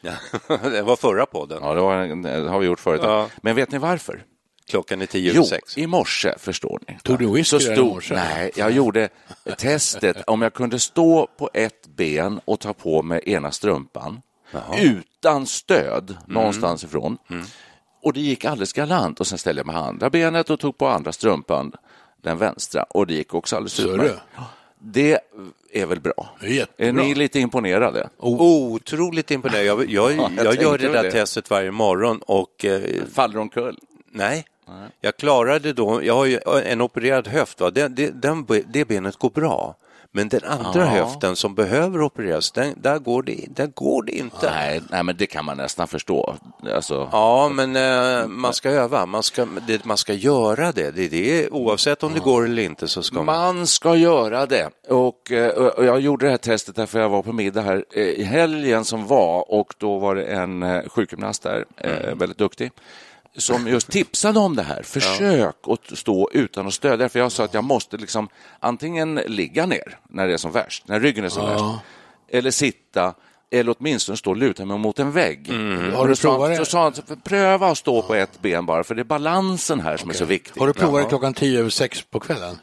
det var förra podden. Ja, det, var, det har vi gjort förut. Ja. Men vet ni varför? Klockan är tio Jo, över sex. i morse förstår ni. Tog du whisky Så i stod, morse? Nej, jag gjorde testet om jag kunde stå på ett ben och ta på mig ena strumpan utan stöd Mm. någonstans ifrån. Och det gick alldeles galant och sen ställde jag mig med andra benet och tog på andra strumpan, den vänstra, och det gick också alldeles utmärkt. Det är väl bra? Det är jättebra. Är ni lite imponerade? Otroligt imponerande. Jag, jag, jag jag, gör det där det. testet varje morgon och eh, Faller omkull? nej, jag klarade då, jag har ju en opererad höft, va? Den, det- den, det benet går bra. Men den andra Ja. höften som behöver opereras, den, där, går det, där går det inte. Nej, nej, men det kan man nästan förstå. Alltså, Ja, men eh, man ska öva, man ska, det, man ska göra det. det, det oavsett om det går eller inte så ska man... Man ska göra det. Och, eh, och jag gjorde det här testet därför jag var på middag här eh, i helgen som var och då var det en eh, sjukgymnast där, eh, väldigt duktig, som just tipsade om det här. Försök att stå utan att stödja. För jag sa att jag måste liksom antingen ligga ner när det är som värst, när ryggen är som värst, eller sitta eller åtminstone stå och luta mig mot en vägg. Har Och du provat det? Så sa pröva att stå på ett ben bara, för det är balansen här som är så viktig. Har du provat det klockan tio över sex på kvällen?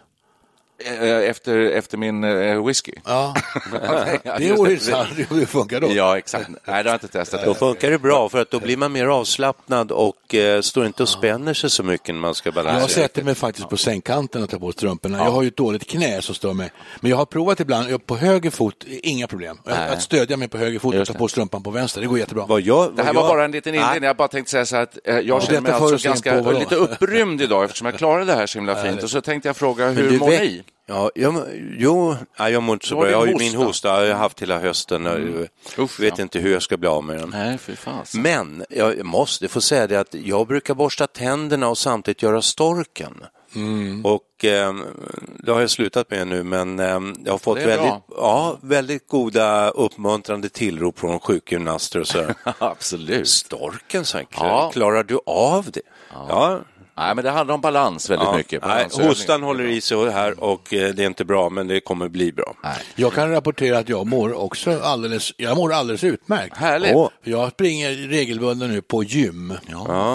Eh, Efter, efter min eh, whisky. Ja, det just vore sant. Det funkar då. Ja, exakt. Nej, det har jag inte testat. Då funkar det bra för att då blir man mer avslappnad och eh, står inte och spänner sig så mycket när man ska balansera. Jag sätter mig faktiskt på sängkanten och tar på strumporna. Jag har ju ett dåligt knä som stör mig. Men jag har provat ibland, jag- på höger fot, inga problem. Att stödja mig på höger fot och ta på strumpan på vänster, det går jättebra. Vad jag, Det här vad var jag, bara en liten inledning. Jag bara tänkte säga så här att eh, jag känner mig alltså ganska lite upprymd idag eftersom jag klarade det här så himla fint. Och så tänkte jag fråga, hur mår vet- ni? Ja, jag, jo, nej, jag mår inte så bra. Jag har ju min hosta. jag har haft hela hösten. Usch, Jag vet ja. inte hur jag ska bli av med den. Nej, fy fan. Men jag måste få säga det att jag brukar borsta tänderna och samtidigt göra storken. Mm. Och eh, det har jag slutat med nu, men eh, jag har fått väldigt, bra. ja, väldigt goda uppmuntrande tillrop från sjukgymnaster och så. Absolut. Storken, han. Ja. Klarar du av det? Ja. Nej, men det handlar om balans väldigt ja. mycket. Nej, hostan håller i sig här och eh, det är inte bra, men det kommer bli bra. Jag kan rapportera att jag mår också alldeles, jag mår alldeles utmärkt. Härligt. För Jag springer regelbundet nu på gym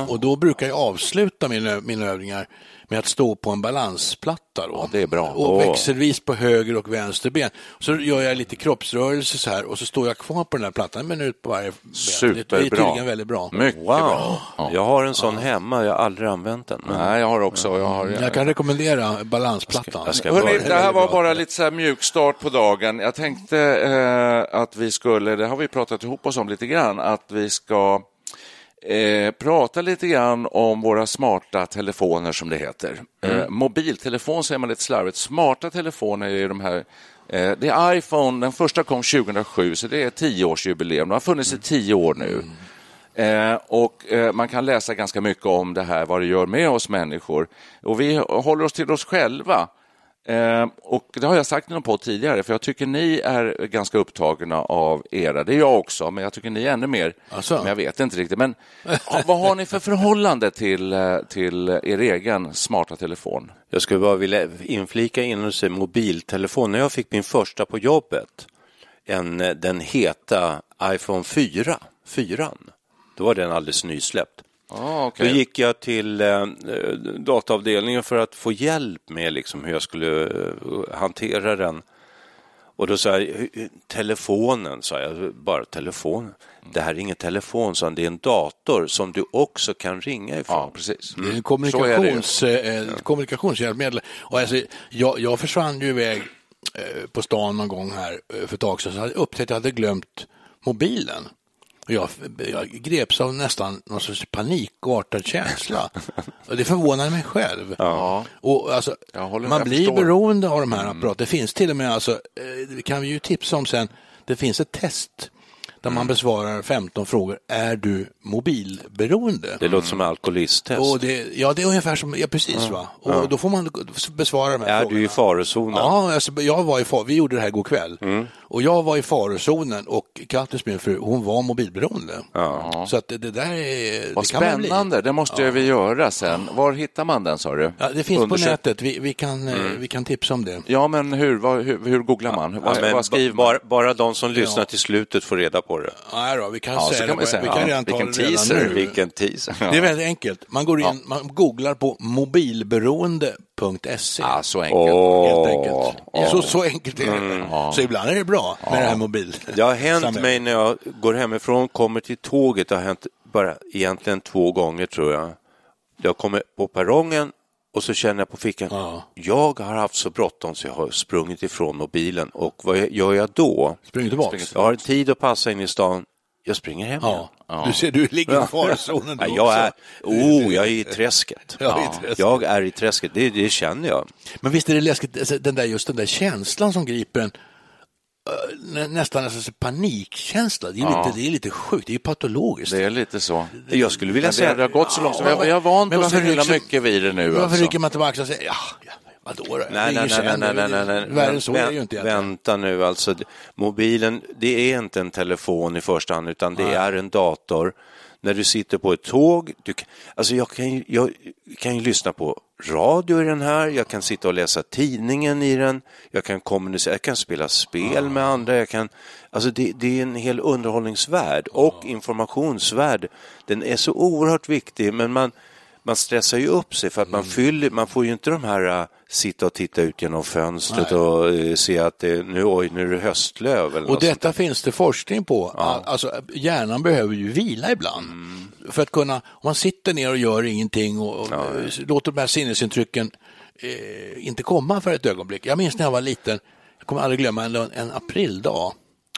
och då brukar jag avsluta mina, mina övningar med att stå på en balansplatta. Då. Ja, det är bra. Och växelvis på höger och vänster ben. Så gör jag lite kroppsrörelse så här och så står jag kvar på den här plattan en minut på varje ben. Det är Superbra. tydligen väldigt bra. Mycket bra. Ja. Jag har en sån hemma, jag har aldrig använt den. Men... Nej, jag har också. Jag har, Jag kan rekommendera balansplattan. jag ska- Hörrni, börja. det här var bara lite så här mjukstart på dagen. Jag tänkte eh, att vi skulle, det har vi pratat ihop oss om lite grann, att vi ska eh, prata lite grann om våra smarta telefoner som det heter. Eh, mobiltelefon säger man lite slarvigt. Smarta telefoner är de här eh, det är iPhone, den första kom 2007, så det är tioårsjubileum. De har funnits i tio år nu. Eh, och eh, Man kan läsa ganska mycket om det här, vad det gör med oss människor. Och Vi håller oss till oss själva. Eh, och Det har jag sagt i någon podd tidigare, för jag tycker ni är ganska upptagna av era. Det är jag också, men jag tycker ni är ännu mer. Asså? Men jag vet inte riktigt. Men vad har ni för förhållande till, eh, till er egen smarta telefon? Jag skulle bara vilja inflika in och säga mobiltelefon. När jag fick min första på jobbet, en, den heta iPhone 4, 4 Då var den alldeles nysläppt. Ah, Då okej. gick jag till eh, dataavdelningen för att få hjälp med liksom, hur jag skulle eh, hantera den. Och då sa jag, "Hu- hu- telefonen, sa jag, bara telefonen. Det här är ingen telefon, sa han, det är en dator som du också kan ringa ifrån. Ja, precis. Det är en Så är det ju. kommunikations, eh, kommunikationshjälpmedel. Och alltså, jag, jag försvann ju iväg eh, på stan någon gång här eh, för ett tag sedan så hade jag upptäckt att jag hade glömt mobilen. Jag, jag greps av nästan någon sorts panikartad känsla. Och det förvånade mig själv. Ja. Och alltså, man blir förstår. Mm. beroende av de här apparaterna. Det finns till och med, alltså, eh, det kan vi ju tipsa om sen, det finns ett test där man besvarar 15 frågor. Är du mobilberoende? Det låter som alkoholisttest. Och det, ja, det är ungefär som, ja precis va. Och då får man besvara de här är frågorna. du i farozonen? Ja, alltså, jag var i far, vi gjorde det här god kväll. Mm. Och jag var i farozonen och Kattis min fru, hon var mobilberoende. Så att det, det där är... Vad det kan man bli. spännande, det måste vi göra sen. Var hittar man den sa du? Ja, det finns Undersök- på nätet, vi, vi, kan, eh, Mm. vi kan tipsa om det. Ja, men hur, vad, hur, hur googlar man? Ja, vad, men vad skriver man? bara, bara de som lyssnar Ja. till slutet får reda på det. Nej då, vi kan Ja, säga kan det. säga. Vi kan Ja, redan ta vilken det redan teaser, nu. Vilken teaser. Det är väldigt enkelt. Man går in, man googlar på mobilberoende.se. Ja, så enkelt. Åh, Helt enkelt. Så, så enkelt är det. Mm. Så ibland är det bra med det här mobil. Det har hänt samhället. mig när jag går hemifrån, kommer till tåget, det har hänt bara egentligen två gånger tror jag. Jag kommer på perrongen och så känner jag på fickan, Ja. jag har haft så bråttom så jag har sprungit ifrån mobilen och vad gör jag då? Springer tillbaks. Jag har tid att passa in i stan, jag springer hem igen. Ja. Du ser, du ligger i farozonen du Ja, jag är, också. oh, jag är i träsket. Ja, i träsket. Jag är i träsket, det, det känner jag. Men visst är det läskigt, alltså, den där, just den där känslan som griper en. Eh, nä- Nästan alltså, panikkänsla. Det är, lite, det är lite sjukt, det är ju patologiskt. Det är lite så. Jag skulle vilja Men säga det har gått så långt, Ja, vi har vant oss så himla mycket vid det nu. Varför Alltså. rycker man axlarna och säger ja, ja vadå då? Nej, nej, nej, nej, nej, nej, nej. Värre så är det ju inte egentligen. Vänta nu, alltså mobilen, det är inte en telefon i första hand, utan det är en dator. När du sitter på ett tåg, du, alltså jag kan, ju, jag kan ju lyssna på radio i den här, jag kan sitta och läsa tidningen i den, jag kan kommunicera, jag kan spela spel med andra, jag kan, alltså det, det är en hel underhållningsvärld och informationsvärld. Den är så oerhört viktig, men man, man stressar ju upp sig för att man fyller, man får ju inte de här äh, sitta och titta ut genom fönstret och äh, se att det, nu, oj, nu är det höstlöv. Eller Och detta finns det forskning på. Alltså, hjärnan behöver ju vila ibland. Mm. För att kunna, om man sitter ner och gör ingenting och, och låter de här sinnesintrycken eh, inte komma för ett ögonblick. Jag minns när jag var liten, jag kommer aldrig glömma en, en aprildag.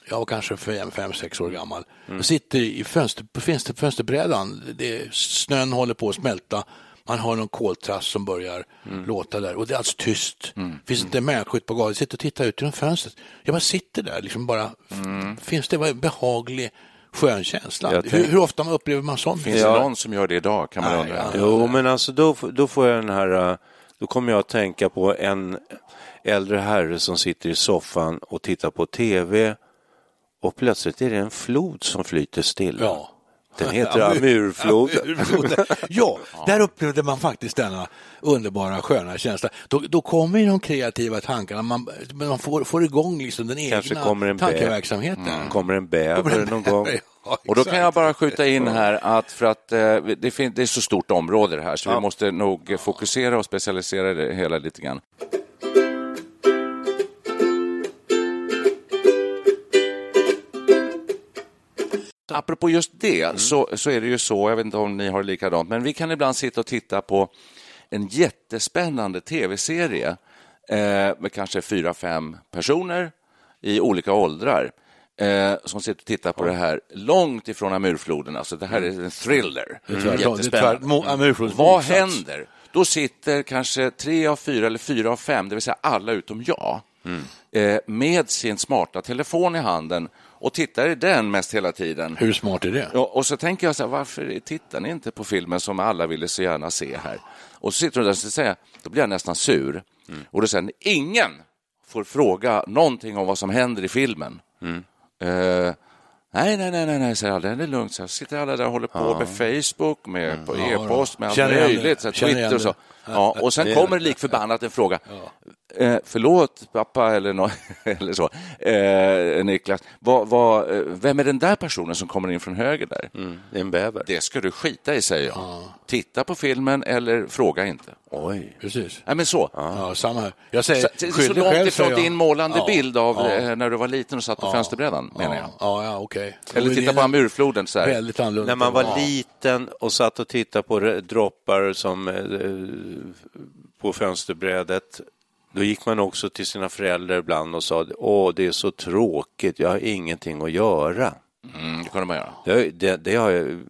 Jag var kanske fem, fem, sex år gammal. Mm. Jag sitter i fönster, på fönster, fönsterbrädan, det, snön håller på att smälta. Man har någon koltrast som börjar Mm. låta där och det är alldeles tyst. finns inte en människa ute på gatan. Sitter och tittar ut genom fönstret. Jag bara sitter där, liksom bara, finns det en behaglig skön känsla? Mm. Jag Hur, hur ofta man upplever man sånt? Finns det någon som gör det idag kan man Nej, undra. ja. Jo, men alltså då, då får jag den här, äh, då kommer jag att tänka på en äldre herre som sitter i soffan och tittar på tv och plötsligt är det en flod som flyter stilla. Ja. Den heter Amurfloden. Ja, där upplevde man faktiskt denna underbara sköna känsla. Då, då kommer ju de kreativa tankarna, man, man får, får igång liksom den Kanske egna kommer en tankeverksamheten. Kommer en bäver någon gång. Ja, Och då kan jag bara skjuta in här att för att eh, det, fin- det är så stort område det här så vi måste nog fokusera och specialisera det hela lite grann. Apropå just det så, så är det ju så, jag vet inte om ni har det likadant, men vi kan ibland sitta och titta på en jättespännande tv-serie eh, med kanske fyra, fem personer i olika åldrar eh, som sitter och tittar på det här långt ifrån Amurfloden. Alltså det här är en thriller. Det är Jättespännande. Vad händer? Då sitter kanske tre av fyra eller fyra av fem, det vill säga alla utom jag, eh, med sin smarta telefon i handen och tittar i den mest hela tiden. Hur smart är det? Ja, och så tänker jag så här, varför tittar ni inte på filmen som alla ville så gärna se här? Och så sitter de där och säger då blir jag nästan sur. Och då säger ingen får fråga någonting om vad som händer i filmen. Eh, nej, nej, nej, nej, nej, säger alla, det är lugnt. Så sitter alla där och håller på med Facebook, med på Ja, e-post, med allt möjligt, så Twitter och så. Ja, och sen kommer det lik förbannat en fråga. Eh, förlåt pappa eller, nå eller så, eh, Niklas. Vad, vad, eh, vem är den där personen som kommer in från höger där? Mm, det är en bäver. Det ska du skita i, säger jag. Titta på filmen eller fråga inte. Oj. Precis. Nej, men så. Ja, samma här. Jag säger, Så, så långt själv, ifrån din målande Ja, bild av ja, eh, när du var liten och satt på fönsterbrädan, menar jag. Ja, ja, okej. Eller Men titta på Amurfloden. Så här. Väldigt annorlunda. När man var Ja. liten och satt och tittade på droppar som eh, på fönsterbrädet då gick man också till sina föräldrar ibland och sa åh det är så tråkigt, jag har ingenting att göra. Mm, det kunde man göra. Det, det, det har jag,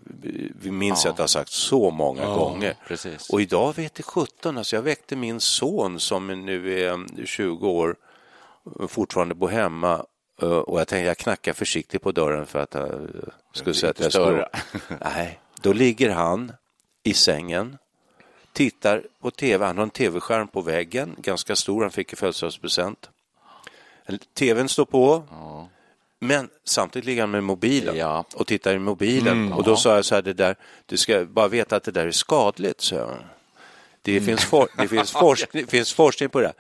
minns att jag har sagt så många gånger. precis. Och idag vet det 17, alltså jag väckte min son som nu är 20 år, fortfarande bor hemma eh, och jag tänkte jag knackar försiktigt på dörren för att jag eh, skulle säga att jag står... Nej, då ligger han i sängen, tittar på tv, han har en tv-skärm på väggen, ganska stor, han fick i födelsedagspresent. TVn står på, men samtidigt ligger han med mobilen Ja. Mm. och tittar i mobilen. och då sa jag så här, det där, du ska bara veta att det där är skadligt. Så jag. Det, Mm. finns for, det finns, forskning, finns forskning på det.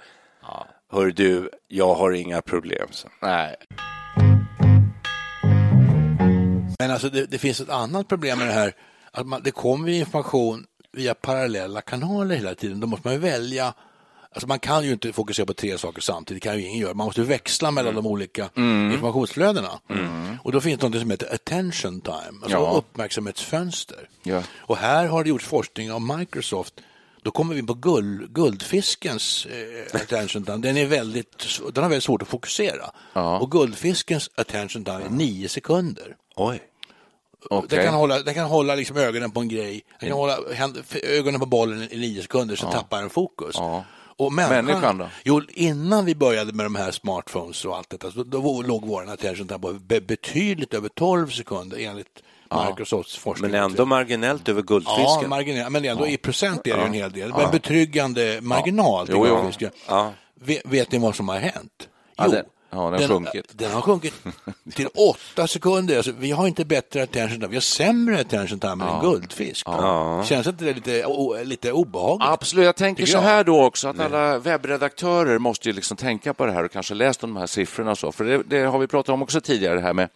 Hör du, jag har inga problem. Så. Nej. Men alltså det, det finns ett annat problem med det här. Att man, det kommer ju information via parallella kanaler hela tiden. Då måste man välja. Alltså man kan ju inte fokusera på tre saker samtidigt, det kan ju ingen göra. Man måste växla mellan de olika informationsflödena. Och då finns det något som heter attention time, alltså Ja. uppmärksamhetsfönster. Ja. Och här har det gjorts forskning av Microsoft. Då kommer vi på guld, guldfiskens eh, attention time. Den, är väldigt, den har väldigt svårt att fokusera. Och guldfiskens attention time är nio sekunder. Oj. Okej. Den kan hålla, den kan hålla liksom ögonen på en grej, den kan hålla ögonen på bollen i nio sekunder, så tappar den fokus. Ja. Och människan, Människan då? Jo, innan vi började med de här smartphones och allt detta, så då, då låg vår attention på be, betydligt över 12 sekunder enligt Microsofts forskning. Men ändå marginellt över Ja, guldfisken. marginellt, men ändå i procent är det en hel del. Men betryggande marginal till Jo, jo. guldfisken. Ja. Vet, vet ni vad som har hänt? Ja, den- ja, den har sjunkit. Den har sjunkit till åtta sekunder. Alltså, vi har inte bättre attention time, vi har sämre attention time än guldfisk. Känns inte det lite, o, lite obehagligt? Absolut, jag tänker så här då också att alla webbredaktörer måste ju liksom tänka på det här och kanske läst om de här siffrorna och så. För det, det har vi pratat om också tidigare, det här med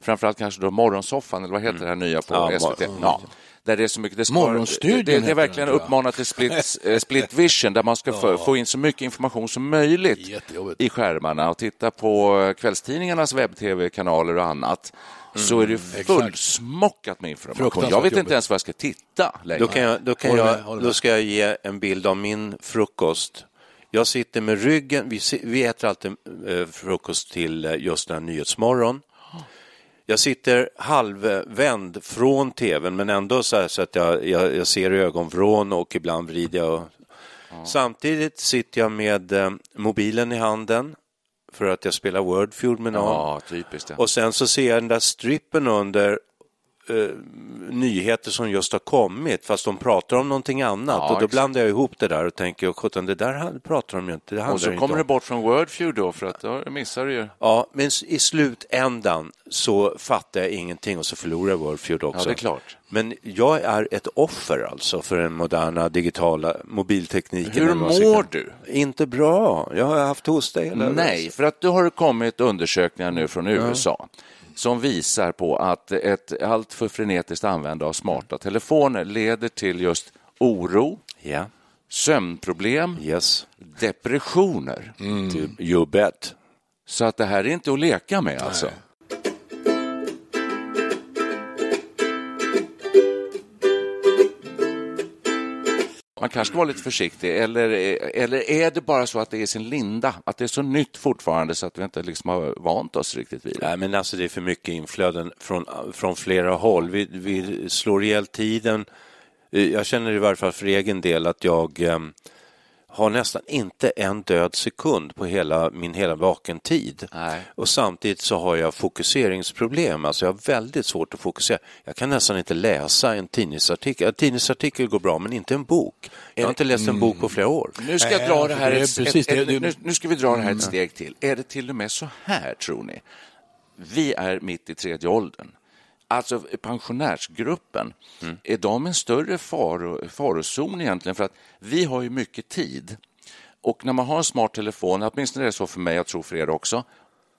framförallt kanske då morgonsoffan, eller vad heter det här nya på Ja, SVT? Ja. Där det är så mycket, det, ska, Morgonstudion det, det, det är den, verkligen jag. uppmanat till split, eh, split vision, där man ska få, få in så mycket information som möjligt i skärmarna och titta på kvällstidningarnas webb-tv-kanaler och annat. Så är det fullsmockat med information. Jag vet inte ens vad jag ska titta längre. Då, kan jag, då, kan jag, då ska jag ge en bild av min frukost. Jag sitter med ryggen, vi, vi äter alltid eh, frukost till eh, just den här Nyhetsmorgon. Jag sitter halvvänd från tvn men ändå så, här, så att jag, jag, jag ser i ögonvrån och ibland vrider jag. Samtidigt sitter jag med eh, mobilen i handen för att jag spelar Wordfeud med någon. Ja, typiskt. Ja. Och sen så ser jag den där strippen under eh, nyheter som just har kommit fast de pratar om någonting annat Ja, och då exakt. blandar jag ihop det där och tänker, sjutton det där pratar de ju inte, det Och så kommer om. du bort från Wordfeud då, för att då missar du ju. Ja, men i slutändan så fattar jag ingenting och så förlorar jag Wordfeud också. Ja, det är klart. Men jag är ett offer alltså för den moderna digitala mobiltekniken. Hur mår du? det. Inte bra. Jag har haft hosta hela Nej, för att det har kommit undersökningar nu från USA som visar på att ett alltför frenetiskt användande av smarta telefoner leder till just oro, Ja, sömnproblem, yes. depressioner. Du, you bet. Så att det här är inte att leka med alltså. Man kanske ska vara lite försiktig, eller, eller är det bara så att det är sin linda? Att det är så nytt fortfarande så att vi inte liksom har vant oss riktigt vid det? Nej, men alltså det är för mycket inflöden från, från flera håll. Vi, vi slår ihjäl tiden. Eh, jag känner i varje fall för egen del att jag eh, har nästan inte en död sekund på hela min hela vakentid. Nej. Och samtidigt så har jag fokuseringsproblem. Alltså jag har väldigt svårt att fokusera. Jag kan nästan inte läsa en tidningsartikel. En tidningsartikel går bra, men inte en bok. Jag har inte läst en bok på flera år. Nu ska jag dra det här ett, ett, ett, nu, nu ska vi dra det här ett steg till. Är det till och med så här, tror ni? Vi är mitt i tredje åldern. Alltså pensionärsgruppen, är de en större faro, farozon egentligen? För att vi har ju mycket tid och när man har en smart telefon, åtminstone är det så för mig, jag tror för er också,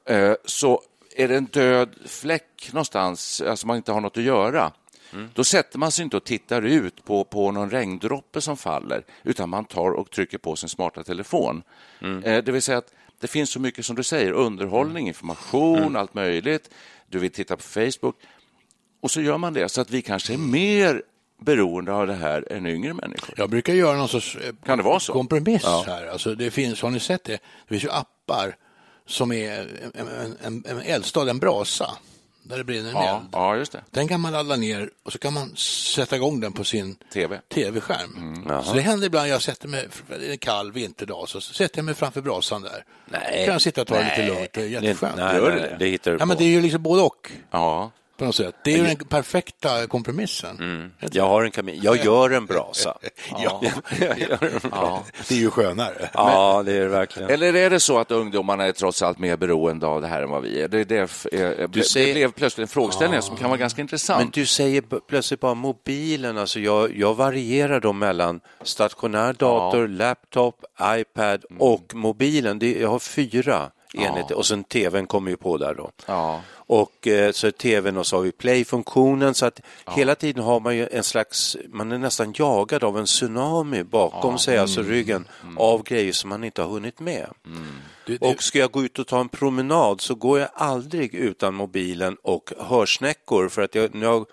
eh, så är det en död fläck någonstans, alltså man inte har något att göra. Mm. Då sätter man sig inte och tittar ut på, på någon regndroppe som faller, utan man tar och trycker på sin smarta telefon. Mm. Eh, det vill säga att det finns så mycket som du säger, underhållning, information, mm. allt möjligt. Du vill titta på Facebook. Och så gör man det, så att vi kanske är mer beroende av det här än yngre människor. Jag brukar göra någon sorts eh, kan det vara så? kompromiss ja. här. Alltså det finns, har ni sett det? Det finns ju appar som är en, en, en, en eldstad, en brasa där det brinner en ja, eld. Ja, just det. Den kan man ladda ner och så kan man sätta igång den på sin TV. tv-skärm. Mm. Så det händer ibland, jag sätter mig, en kall vinterdag, så sätter jag mig framför brasan där. Nej. kan jag sitta och ta det lite lugnt, det är jätteskönt. Nej, nej, nej, det hittar du ja, men Det är ju liksom både och. Ja på något sätt. Det är ju den perfekta kompromissen. Mm. Jag har en kamin, jag gör en brasa. ja. ja. Det är ju skönare. Ja, det är det verkligen. Eller är det så att ungdomarna är trots allt mer beroende av det här än vad vi är? Det, det, är, du säger... det blev plötsligt en frågeställning ja. som kan vara ganska intressant. Men du säger plötsligt bara mobilen, alltså jag, jag varierar då mellan stationär dator, ja. laptop, iPad mm. och mobilen. Det, jag har fyra enheter ja. och sen tvn kommer ju på där då. Ja. Och eh, så är tvn och så har vi play-funktionen så att ja. hela tiden har man ju en slags, man är nästan jagad av en tsunami bakom ja. sig, alltså mm. ryggen, mm. av grejer som man inte har hunnit med. Mm. Det, det... Och ska jag gå ut och ta en promenad så går jag aldrig utan mobilen och hörsnäckor för att jag, jag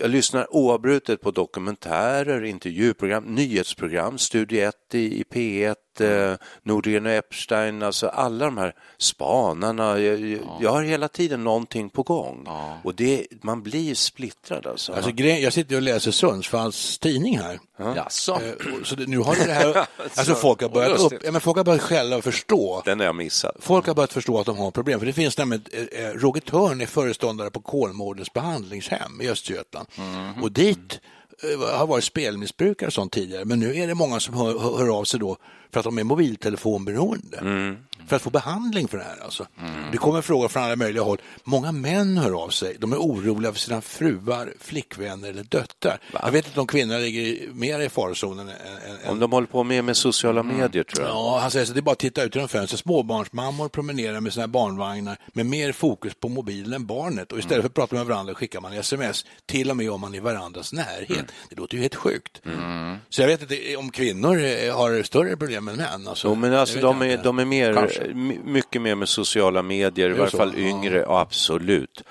jag lyssnar oavbrutet på dokumentärer, intervjuprogram, nyhetsprogram, Studie 1 i, i P1, eh, Nordgren och Epstein, alltså alla de här spanarna. Jag, ja. jag har hela tiden någonting på gång ja. och det, man blir splittrad. Alltså. Alltså, jag sitter och läser Sundsvalls tidning här. Ja. Jaså? Eh, så det, nu har det här, alltså folk har börjat upp, ja, men folk har börjat själva förstå. Den har jag missat. Folk har börjat förstå att de har problem, för det finns nämligen, eh, eh Roger Törn är föreståndare på Kolmårdens behandlingshem i Östergötland mm. och dit eh, har varit spelmissbrukare och sånt tidigare, men nu är det många som hör, hör av sig då för att de är mobiltelefonberoende. Mm för att få behandling för det här. Alltså. Mm. Det kommer frågor från alla möjliga håll. Många män hör av sig. De är oroliga för sina fruar, flickvänner eller döttrar. Va? Jag vet inte om kvinnor ligger mer i farozonen. Än, om de håller på mer med sociala mm. medier tror jag. Ja, han säger så det är bara att titta ut genom fönstret. Småbarnsmammor promenerar med sina barnvagnar med mer fokus på mobilen än barnet och istället mm. för att prata med varandra skickar man sms, till och med om man är i varandras närhet. Mm. Det låter ju helt sjukt. Mm. Så jag vet inte om kvinnor har större problem än män. Alltså, jo, men alltså, de, är, de är mer Kanske mycket mer med sociala medier, i varje fall så? yngre, ja. absolut.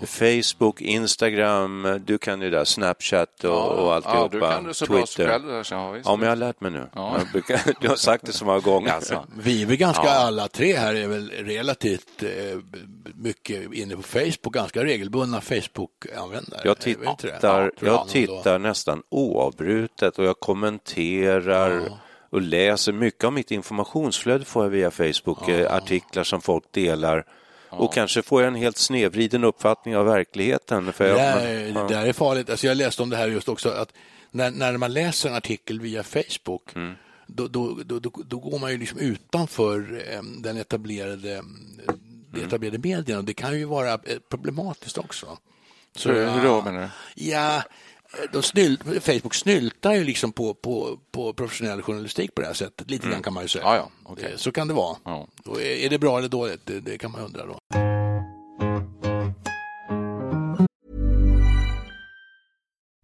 Ja. Facebook, Instagram, du kan ju där, Snapchat och, ja. och alltihopa. Ja, du kan det så Twitter. Bra själv, ja, visst. ja, men jag har lärt mig nu. Ja. Du har sagt det så många gånger. Alltså. Vi är väl ganska, alla tre här är väl relativt eh, mycket inne på Facebook, ganska regelbundna Facebook-användare. Jag tittar, jag tittar nästan oavbrutet och jag kommenterar och läser. Mycket av mitt informationsflöde får jag via Facebook, ja. artiklar som folk delar. Ja. Och kanske får jag en helt snedvriden uppfattning av verkligheten. För det, är, ja. det är farligt. Alltså jag läste om det här just också, att när, när man läser en artikel via Facebook mm. då, då, då, då, går man ju liksom utanför den etablerade, um, mm. etablerade medierna. Det kan ju vara eh, problematiskt också. Så, Hur då menar du? Ja, de snyl, Facebook snyltar ju liksom på, på, på professionell journalistik på det här sättet. Lite mm. grann kan man ju säga. Ja, ja. Okay. Så kan det vara. Ja. är det bra eller dåligt? Det, det kan man undra då.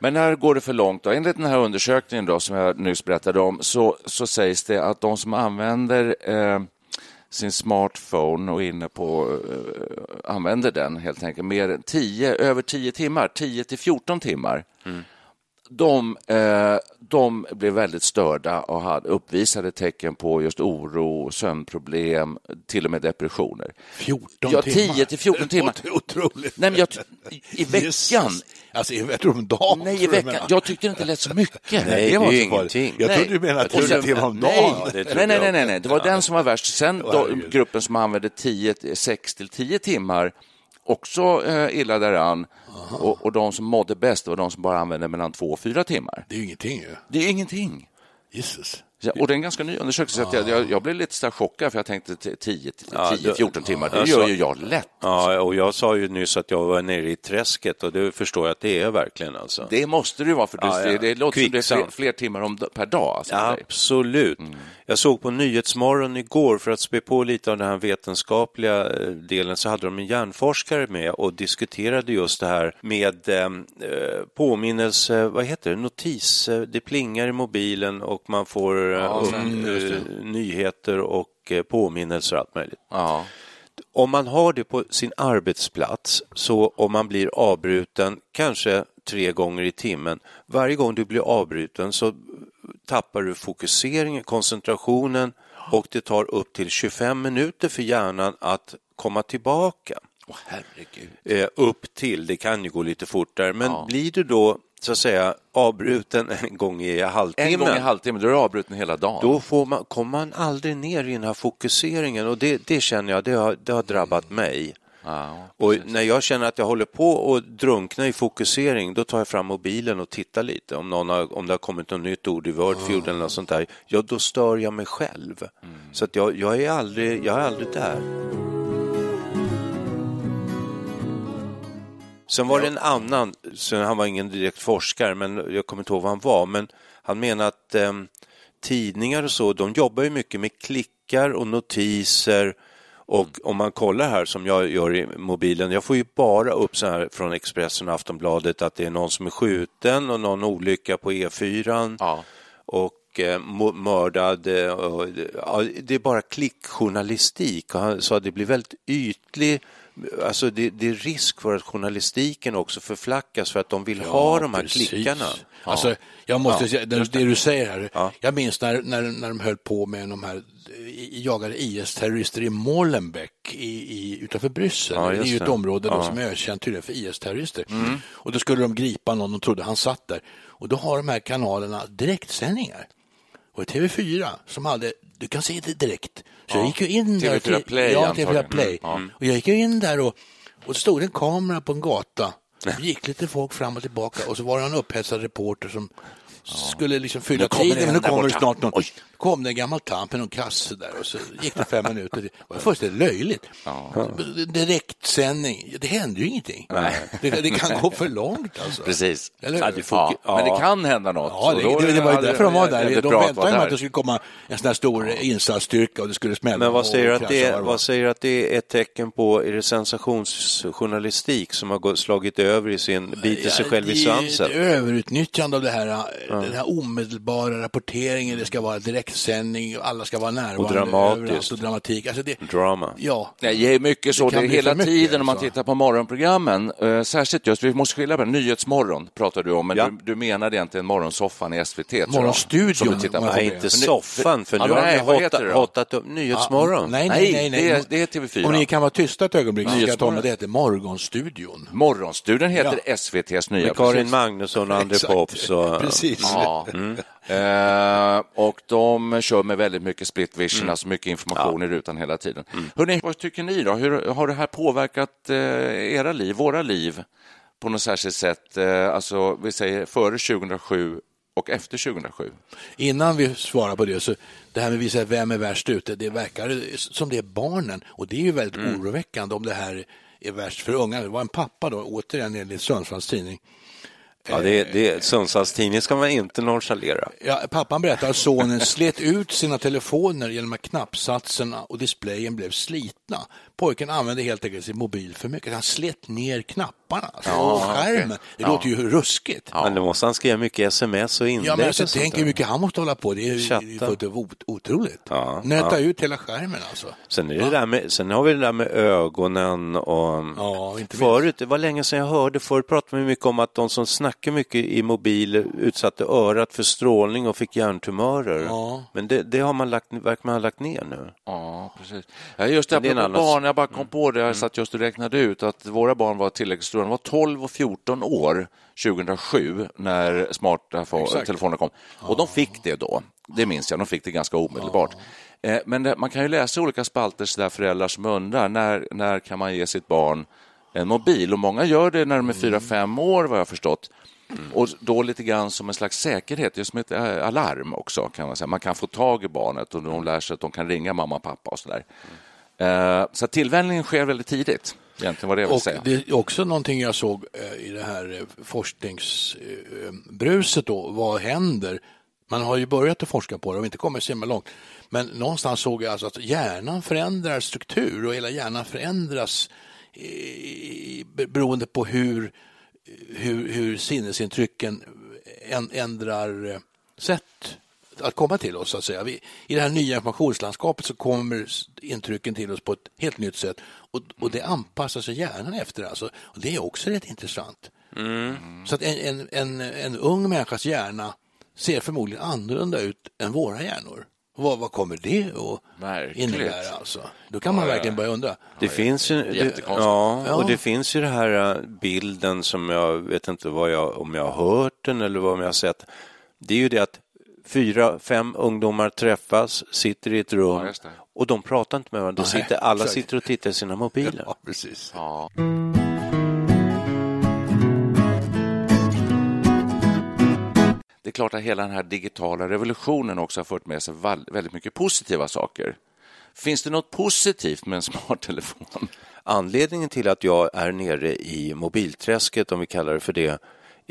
Men när går det för långt? Då? Enligt den här undersökningen då, som jag nyss berättade om så, så sägs det att de som använder eh, sin smartphone och inne på, eh, använder den helt enkelt mer än 10, över 10 timmar, 10 till 14 timmar, de, eh, de blev väldigt störda och hade uppvisade tecken på just oro, sömnproblem, till och med depressioner. 14 ja, timmar. 10 till 14 timmar. Otroligt. Nej, men jag, I veckan. Jesus. Alltså, jag tror om dagen. Nej, i jag veckan. menar. Jag tyckte det inte lät så mycket. Nej, det var är ju ingenting. Jag trodde du menade Och 10 sen- timmar om dagen. nej, nej, jag nej, nej, nej, det var också. den som var värst. Sen då, gruppen som använde 10, 6 till 10 timmar, också eh, illa däran. Och, och de som mådde bäst var de som bara använde mellan 2 och 4 timmar. Det är ju ingenting ju. Det är ingenting. Jesus. Ja, och det är en ganska ny undersökning, så att jag, jag, jag blev lite så chockad för jag tänkte 10, Ja, 10 det- 14 timmar, det gör ju jag lätt. Ja, och jag sa ju nyss att jag var nere i träsket och det förstår jag att det är verkligen alltså. Det måste det ju vara, för du, Ja, ja. Det, det låter som det är fler, Kvicksand. fler timmar om, per dag. Alltså, för dig. Jag såg på Nyhetsmorgon igår för att spä på lite av den här vetenskapliga eh, delen så hade de en hjärnforskare med och diskuterade just det här med eh, eh, påminnelse, vad heter det, notis, eh, det plingar i mobilen och man får eh, upp, eh, nyheter och påminnelser och allt möjligt. Ja. Om man har det på sin arbetsplats, så om man blir avbruten kanske tre gånger i timmen, varje gång du blir avbruten så tappar du fokuseringen, koncentrationen och det tar upp till 25 minuter för hjärnan att komma tillbaka. Herregud. Eh, upp till, det kan ju gå lite fortare, men Ja. blir du då så att säga avbruten en gång i halvtimmen En gång i halvtimmen, då är du avbruten hela dagen. då får man, kommer man aldrig ner i den här fokuseringen och det, det känner jag, det har, det har drabbat mig. Ja, Och när jag känner att jag håller på att drunkna i fokusering, då tar jag fram mobilen och tittar lite. Om, någon har, om det har kommit något nytt ord i Wordfeud eller något sånt där, ja då stör jag mig själv. Så att jag, jag, är aldrig, jag är aldrig där. Sen var det en annan, så han var ingen direkt forskare, men jag kommer inte ihåg vad han var, men han menar att eh, tidningar och så, de jobbar ju mycket med klickar och notiser och om man kollar här som jag gör i mobilen, jag får ju bara upp så här från Expressen och Aftonbladet att det är någon som är skjuten och någon olycka på E4 Ja. och eh, mördad. eh, Och, ja, det är bara klickjournalistik han sa att det blir väldigt ytlig Alltså det, det är risk för att journalistiken också förflackas för att de vill ha de här precis. klickarna. Alltså, jag måste Ja, säga, det, det du säger här, Ja. jag minns när, när, när de höll på med de här jagade IS-terrorister i Molenbeek i, i, utanför Bryssel. Ja, det är ju ett område Ja. Mm. som är ökänt tydligen för IS-terrorister. Och då skulle de gripa någon och trodde han satt där. Och då har de här kanalerna direktsändningar. Och TV4 som hade, du kan se det direkt. Så jag gick ju in där. TV4 Play ja, TV4 antagligen. Play. Mm. Och jag gick ju in där och, och stod en kamera på en gata. Det gick lite folk fram och tillbaka och så var det en upphetsad reporter som skulle liksom fylla tiden. Men nu kommer snart någon. Oj. Kom det en gammal tant med någon kasse där och så gick det fem minuter. Det var fullständigt löjligt. Direktsändning, det hände ju ingenting. Det, det kan gå för långt alltså. Precis. Ja, ja, Men det kan hända något. Ja, det, det, det var ju därför de var där. De väntade ju att det skulle komma en sån här stor insatsstyrka och det skulle smälla. Men vad säger, att det, vad säger att det är ett tecken på? Är det sensationsjournalistik som har slagit över i sin, biter sig själv i det är svansen? överutnyttjande av det här. den här omedelbara rapporteringen, det ska vara direktsändning, alla ska vara närvarande. Och dramatiskt. överallt Och dramatik. Alltså det, Drama. ja, Nej, det är mycket så. Det Det är hela mycket, tiden om man alltså. tittar på morgonprogrammen, eh, särskilt just, vi måste skilja på Nyhetsmorgon pratar du om, men Ja. du, du menar egentligen morgonsoffan i SVT. tror jag, Morgonstudion, Nej, inte soffan, för Ja, nu har nej, ni hotat, upp Nyhetsmorgon. Nej, nej, nej. nej. det är- det är TV4. Om ni kan vara tysta ett ögonblick så ska jag tala Nyhetsmorgon. om att det heter Morgonstudion. Morgonstudion heter SVTs nya. Med Karin. Magnusson och André. Pops. Och, Precis. Ja. Eh, och de kör med väldigt mycket split vision, alltså mycket information i rutan hela tiden. Hörrni, vad tycker ni då? Hur har det här påverkat eh, era liv, våra liv på något särskilt sätt? Eh, alltså, vi säger före 2007 och efter 2007. Innan vi svarar på det, så det här med att visa vem är värst ute, det verkar som det är barnen. Och det är ju väldigt Mm. oroväckande om det här är värst för unga. Det var en pappa då, återigen enligt Sundsvalls tidning ja, det, det, Sundsvalls tidning ska man inte nonchalera. Ja, pappan berättar att sonen slet ut sina telefoner genom att knappsatserna och displayen blev slitna. Pojken använde helt enkelt sin mobil för mycket. Han slet ner knapparna, alltså, Ja, skärmen. Det Ja. låter ju ruskigt. Men då måste han skriva mycket sms och inlägg. Ja, men alltså, tänk hur mycket han måste hålla på. Det är ju otroligt. Ja, Nöta ja. ut hela skärmen alltså. Sen, är det där med, sen har vi det där med ögonen och Ja, inte minst. förut, det var länge sedan jag hörde, förut pratade vi mycket om att de som snackar mycket i mobil utsatte örat för strålning och fick hjärntumörer. Ja. Men det, det har man lagt, verkar man ha lagt ner nu. Ja, precis. Ja, just det, det är en annan- barn, jag bara kom på det, jag satt just och räknade ut att våra barn var tillräckligt stora. De var 12 och 14 år 2007 när smarta Exakt. telefoner kom. Och de fick det då. Det minns jag, de fick det ganska omedelbart. Eh, Men man kan ju läsa olika spalter där föräldrar som undrar när, när kan man ge sitt barn en mobil? Och många gör det när de är fyra fem år vad jag förstått. Och då lite grann som en slags säkerhet, just som ett eh, alarm också. kan Man säga. Man kan få tag i barnet och de lär sig att de kan ringa mamma och pappa och sådär. Eh, Så att tillvänjningen sker väldigt tidigt, egentligen vad det Och säga. det är också någonting jag såg eh, i det här eh, forskningsbruset då. Vad händer? Man har ju börjat att forska på det och inte kommit så långt. Men någonstans såg jag alltså att hjärnan förändrar struktur och hela hjärnan förändras beroende på hur, hur, hur sinnesintrycken en- ändrar eh, sätt att komma till oss. Så att säga. Vi, I det här nya informationslandskapet så kommer intrycken till oss på ett helt nytt sätt och, och det anpassar sig hjärnan efter. Alltså. Och det är också rätt intressant. Så att en, en, en, en ung människas hjärna ser förmodligen annorlunda ut än våra hjärnor. Vad, vad kommer det att Verkligt. innebära? Alltså? Då kan man Ja, ja. verkligen börja undra. Det finns ju, det, ja, Ja. och det finns ju det här äh, bilden som jag vet inte vad jag, om jag har hört den eller vad jag har sett. Det är ju det att fyra, fem ungdomar träffas, sitter i ett rum Ja, och de pratar inte med varandra. Sitter, alla exakt. sitter och tittar i sina mobiler. Ja, precis. Ja. Det är klart att hela den här digitala revolutionen också har fört med sig väldigt mycket positiva saker. Finns det något positivt med en smarttelefon? Anledningen till att jag är nere i mobilträsket, om vi kallar det för det,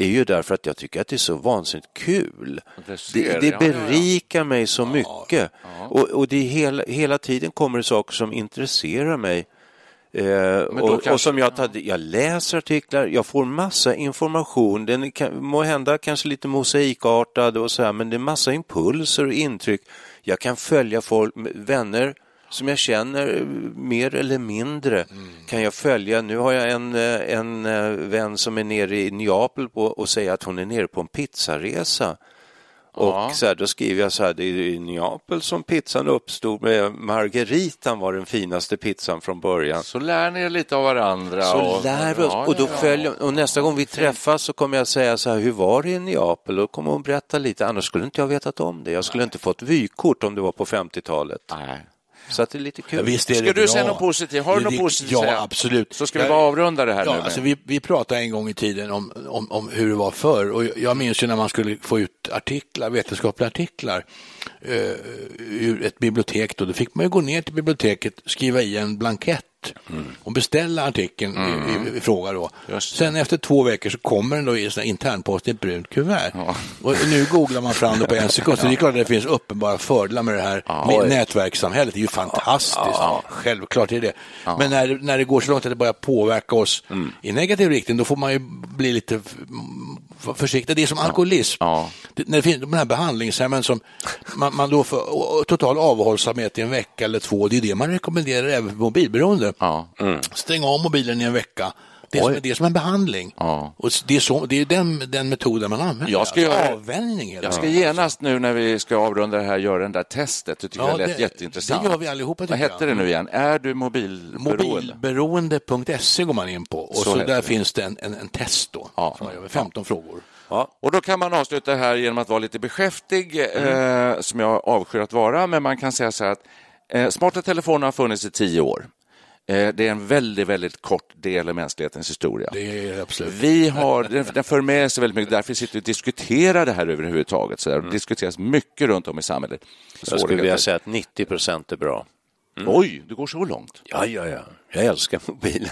är ju därför att jag tycker att det är så vansinnigt kul. Det ser, Det, det ja, ja, ja. berikar mig så mycket. Och, och det hela, hela tiden kommer det saker som intresserar mig. Eh, och, och kanske- som jag, tar, jag läser artiklar, jag får massa information. Den kan, må hända kanske lite mosaikartad och så här, men det är massa impulser och intryck. Jag kan följa folk, vänner som jag känner eh, mer eller mindre kan jag följa. Nu har jag en, eh, en eh, vän som är nere i Neapel på, och säger att hon är nere på en pizzaresa. Och Ja. så här, då skriver jag så här, det är i Neapel som pizzan uppstod med margaritan var den finaste pizzan från början. Så lär ni er lite av varandra. Så och, lär vi oss Ja, och då ja, följer, och nästa gång vi träffas så kommer jag säga så här, hur var det i Neapel? Och då kommer hon berätta lite, annars skulle inte jag vetat om det. Jag skulle inte fått vykort om det var på 50-talet. Nej. Så att det är lite kul. Ja, visst är Ska det du bra. säga något positivt? Har du något positivt Ja, att säga? absolut. Så ska vi bara avrunda det här Ja, nu. alltså vi, vi pratade en gång i tiden om, om, om hur det var förr och jag- jag minns ju när man skulle få ut artiklar, vetenskapliga artiklar eh, ur ett bibliotek då, då fick man ju gå ner till biblioteket, skriva i en blankett och beställa artikeln i, i, i fråga då. Sen efter två veckor så kommer den då i internpost i ett brunt kuvert. Och nu googlar man fram det på en sekund, så det är klart att det finns uppenbara fördelar med det här med nätverkssamhället. Det är ju fantastiskt, självklart är det. Men när, när det går så långt att det börjar påverka oss i negativ riktning, då får man ju bli lite f- vara försiktig. Det är som alkoholism. Ja. Det, när det finns de här behandlingshemmen som man, man då får total avhållsamhet i en vecka eller två. Det är det man rekommenderar även för mobilberoende. Ja. Stäng av mobilen i en vecka. Det är, som, det är som en behandling. Ja. Och det är, så, det är den, den metoden man använder. Jag ska Alltså, Avvänjning Jag ska genast nu när vi ska avrunda det här göra det där testet. Det tycker Ja, jag lät det- jätteintressant. det gör vi allihopa, Vad hette det nu igen? Är du mobilberoende? Mobilberoende.se går man in på och Så så, där det. finns det en, en, en test då. Ja. Som man gör med 15 frågor. Ja. Och då kan man avsluta här genom att vara lite beskäftig, eh, som jag avskyr att vara, men man kan säga så här att eh, smarta telefoner har funnits i tio år. Eh, det är en väldigt, väldigt kort del av mänsklighetens historia. Det är absolut. Vi har, den, för med sig väldigt mycket, därför sitter vi och diskuterar det här överhuvudtaget. Så där. Det diskuteras mycket runt om i samhället. Jag skulle vilja säga att 90 procent är bra. Oj, det går så långt. Ja, ja, ja. Jag älskar mobilen.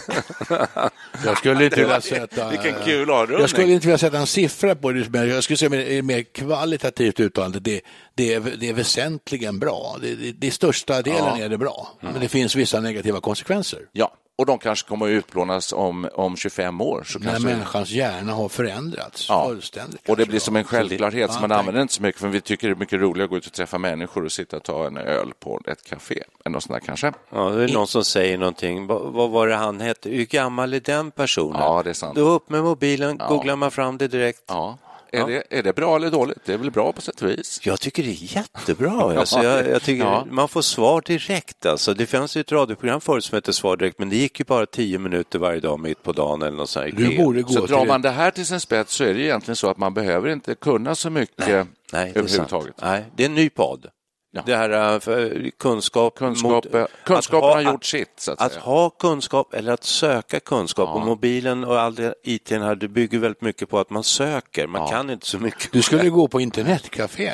Jag skulle inte vilja sätta... Vilken kul avrundning. Jag skulle inte vilja sätta en siffra på det, men jag skulle säga mer, mer kvalitativt uttalande. Det, det, är, det är väsentligen bra. Det, det, det största delen är det bra, men det finns vissa negativa konsekvenser. Ja, och de kanske kommer att utplånas om, om 25 år. Så När kanske... människans hjärna har förändrats Ja. fullständigt. Och det blir som en självklarhet, så Ja, man använder inte så mycket, för vi tycker det är mycket roligare att gå ut och träffa människor och sitta och ta en öl på ett café. Eller något sånt där kanske. Ja, det är någon som säger någonting. Vad, vad var det han hette? Hur gammal är den personen? Ja, det är sant. Då upp med mobilen, googlar man fram det direkt. Ja. Är, Det, är det bra eller dåligt? Det är väl bra på sätt och vis. Jag tycker det är jättebra. Alltså, jag, jag tycker Ja. Man får svar direkt. Alltså. Det fanns ju ett radioprogram förut som hette Svar direkt, men det gick ju bara tio minuter varje dag mitt på dagen eller något sånt. Du borde gå Så drar man det här till sin spets så är det egentligen så att man behöver inte kunna så mycket Nej, det är sant. överhuvudtaget. Nej, det är en ny podd. Ja. Det här äh, för kunskap. Kunskap, mot- eh, kunskapen att har ha- gjort sitt, så att Att ha kunskap eller att söka kunskap. Och mobilen och all det IT här, det bygger väldigt mycket på att man söker. Man kan inte så mycket. Du skulle gå på internetcafé,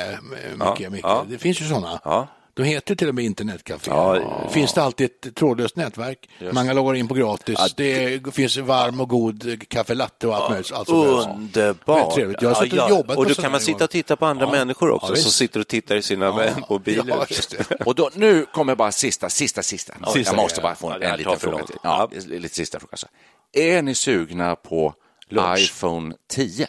Micke. Ja, Micke. ja. Det finns ju sådana. Ja. De heter till och med internetcafé. Ja, Finns det alltid ett trådlöst nätverk. Man kan logga in på gratis. det finns varm och god kaffe latte och allt möjligt. Allt. Underbart! Jag har suttit och jobbat och då kan man sitta och titta på andra Ja. människor också, Ja, som sitter och tittar i sina mobiler. Ja, just det. Och då, nu kommer bara sista, sista, sista. Sista, jag måste ja. bara få Ja, en, det en liten fråga till. Ja, Ja. lite sista fråga. Så. Är ni sugna på Lunch. iPhone 10?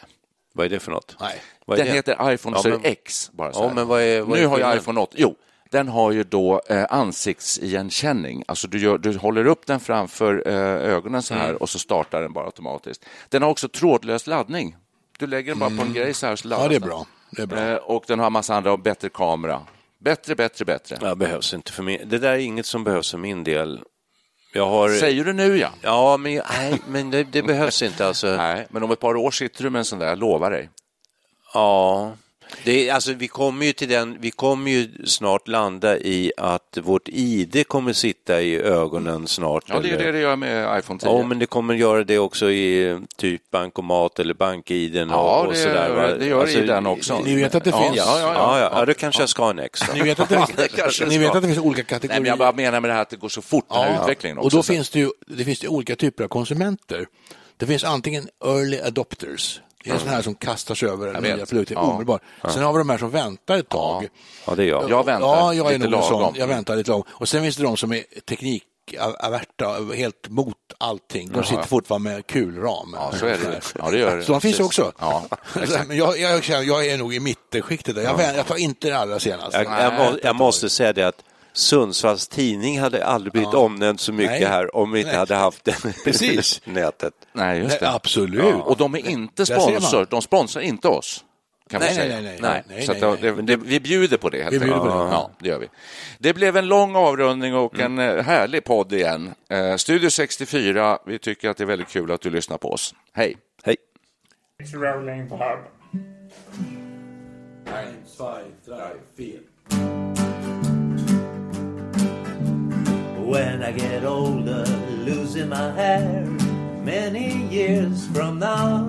Vad är det för något? Nej. Den det? heter iPhone Ja, men- det X. Bara så Ja, vad är- vad är nu har jag iPhone 8. Jo, den har ju då eh, ansiktsigenkänning. Alltså du, gör, du håller upp den framför eh, ögonen så Mm. här och så startar den bara automatiskt. Den har också trådlös laddning. Du lägger den bara på en grej så här så laddas Mm. Ja, det är bra. Det är bra. Eh, och den har massa andra och bättre kamera. Bättre, bättre, bättre. Ja, behövs inte för min. Det där är inget som behövs för min del. Har... Säger du nu ja? Ja, men, nej, men det, det behövs inte alltså. Nej, men om ett par år sitter du med en sån där, jag lovar dig. Ja, det är, alltså, vi kommer ju till den, vi kommer ju snart landa i att vårt ID kommer sitta i ögonen snart. Ja, det är det det gör med iPhone 10. Ja, men det kommer göra det också i typ bankomat eller bank-iden Ja, och, och det sådär. gör- va? Alltså, det gör i den också. Ni vet att det Ja, finns... ja, ja, Ja, ja, ja, då kanske jag ska ha en extra. Ni vet att det, kanske ni vet att det finns olika Nej, kategorier. men jag bara menar med det här att det går så fort, den här utvecklingen också. och då så- finns det ju det finns det olika typer av konsumenter. Det finns antingen early adopters, det är sådana här som kastar sig över Jag nya vet. produkter Ja. omedelbart. Sen har vi de här som väntar ett tag. Ja, det är jag. Jag väntar Ja, jag är lite en sån. lagom. Jag väntar lite lagom. Och sen finns det de som är teknikaverta, helt mot allting. De sitter fortfarande med kulram. Ja, så är det. Ja, det gör det. Så de finns också. Ja, Men jag, jag, jag är nog i mittenskiktet. där. Jag, jag tar inte det allra senaste. Jag, jag, jag måste säga det att Sundsvalls tidning hade aldrig blivit omnämnd så mycket Nej. här om vi inte Nej. hade haft det Precis. nätet. Nej, just det. Nej, absolut. Och de är inte man. sponsor, de sponsrar inte oss. Kan Nej, vi nej, säga. nej, nej. Nej, Så det, nej. det, vi bjuder på det helt Vi bjuder enkelt. på det. Ja, det gör vi. Det blev en lång avrundning och Mm. en eh, härlig podd igen. Eh, Studio 64, vi tycker att det är väldigt kul att du lyssnar på oss. Hej! Hej! When I get older, losing my hair many years from now,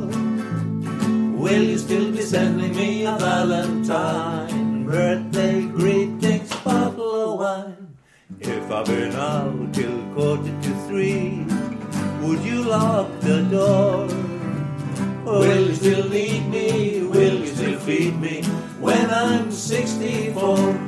will you still be sending me a Valentine? Birthday greetings, bottle of wine. If I've been out till quarter to three, would you lock the door? Will you still need me? Will you still feed me when I'm 64?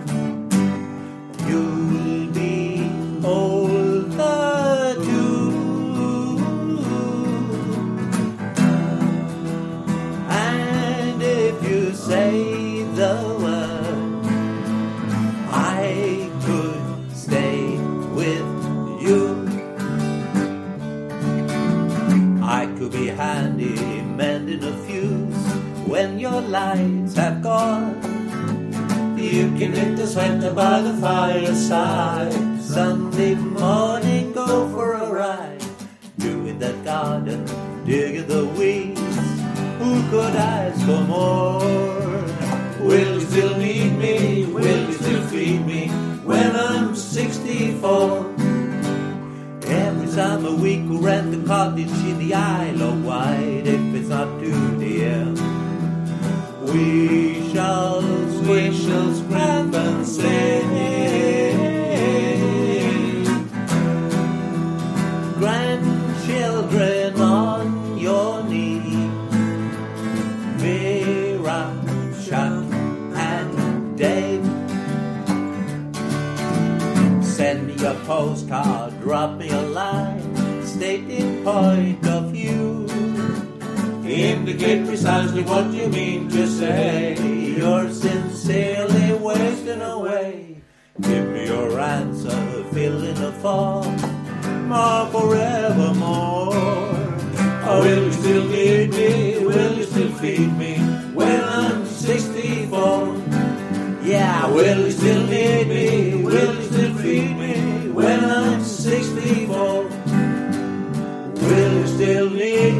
Lights have gone. You can the sweater by the fireside. Sunday morning, go for a ride. Do Doing that garden, dig digging the weeds. Who could ask for more? Will you still need me? Will you still feed me when I'm 64? Every summer we could rent a cottage in the Isle of Wight if it's not too. We shall, we shall scramble and sing. Grandchildren on your knee. Vera, Chuck, and Dave. Send me a postcard, drop me a line, stating point of view. Indicate precisely what you mean to say. You're sincerely wasting away. Give me your answer, fill in the form, more forevermore. Or will you still need me? Will you still feed me when I'm 64? Yeah, will you still need me? Will you still feed me when I'm 64? Will you still need me?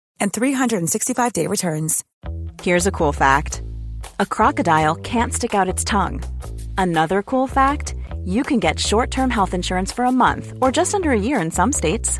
and 365-day returns. Here's a cool fact a crocodile can't stick out its tongue. Another cool fact you can get short term health insurance for a month or just under a year in some states.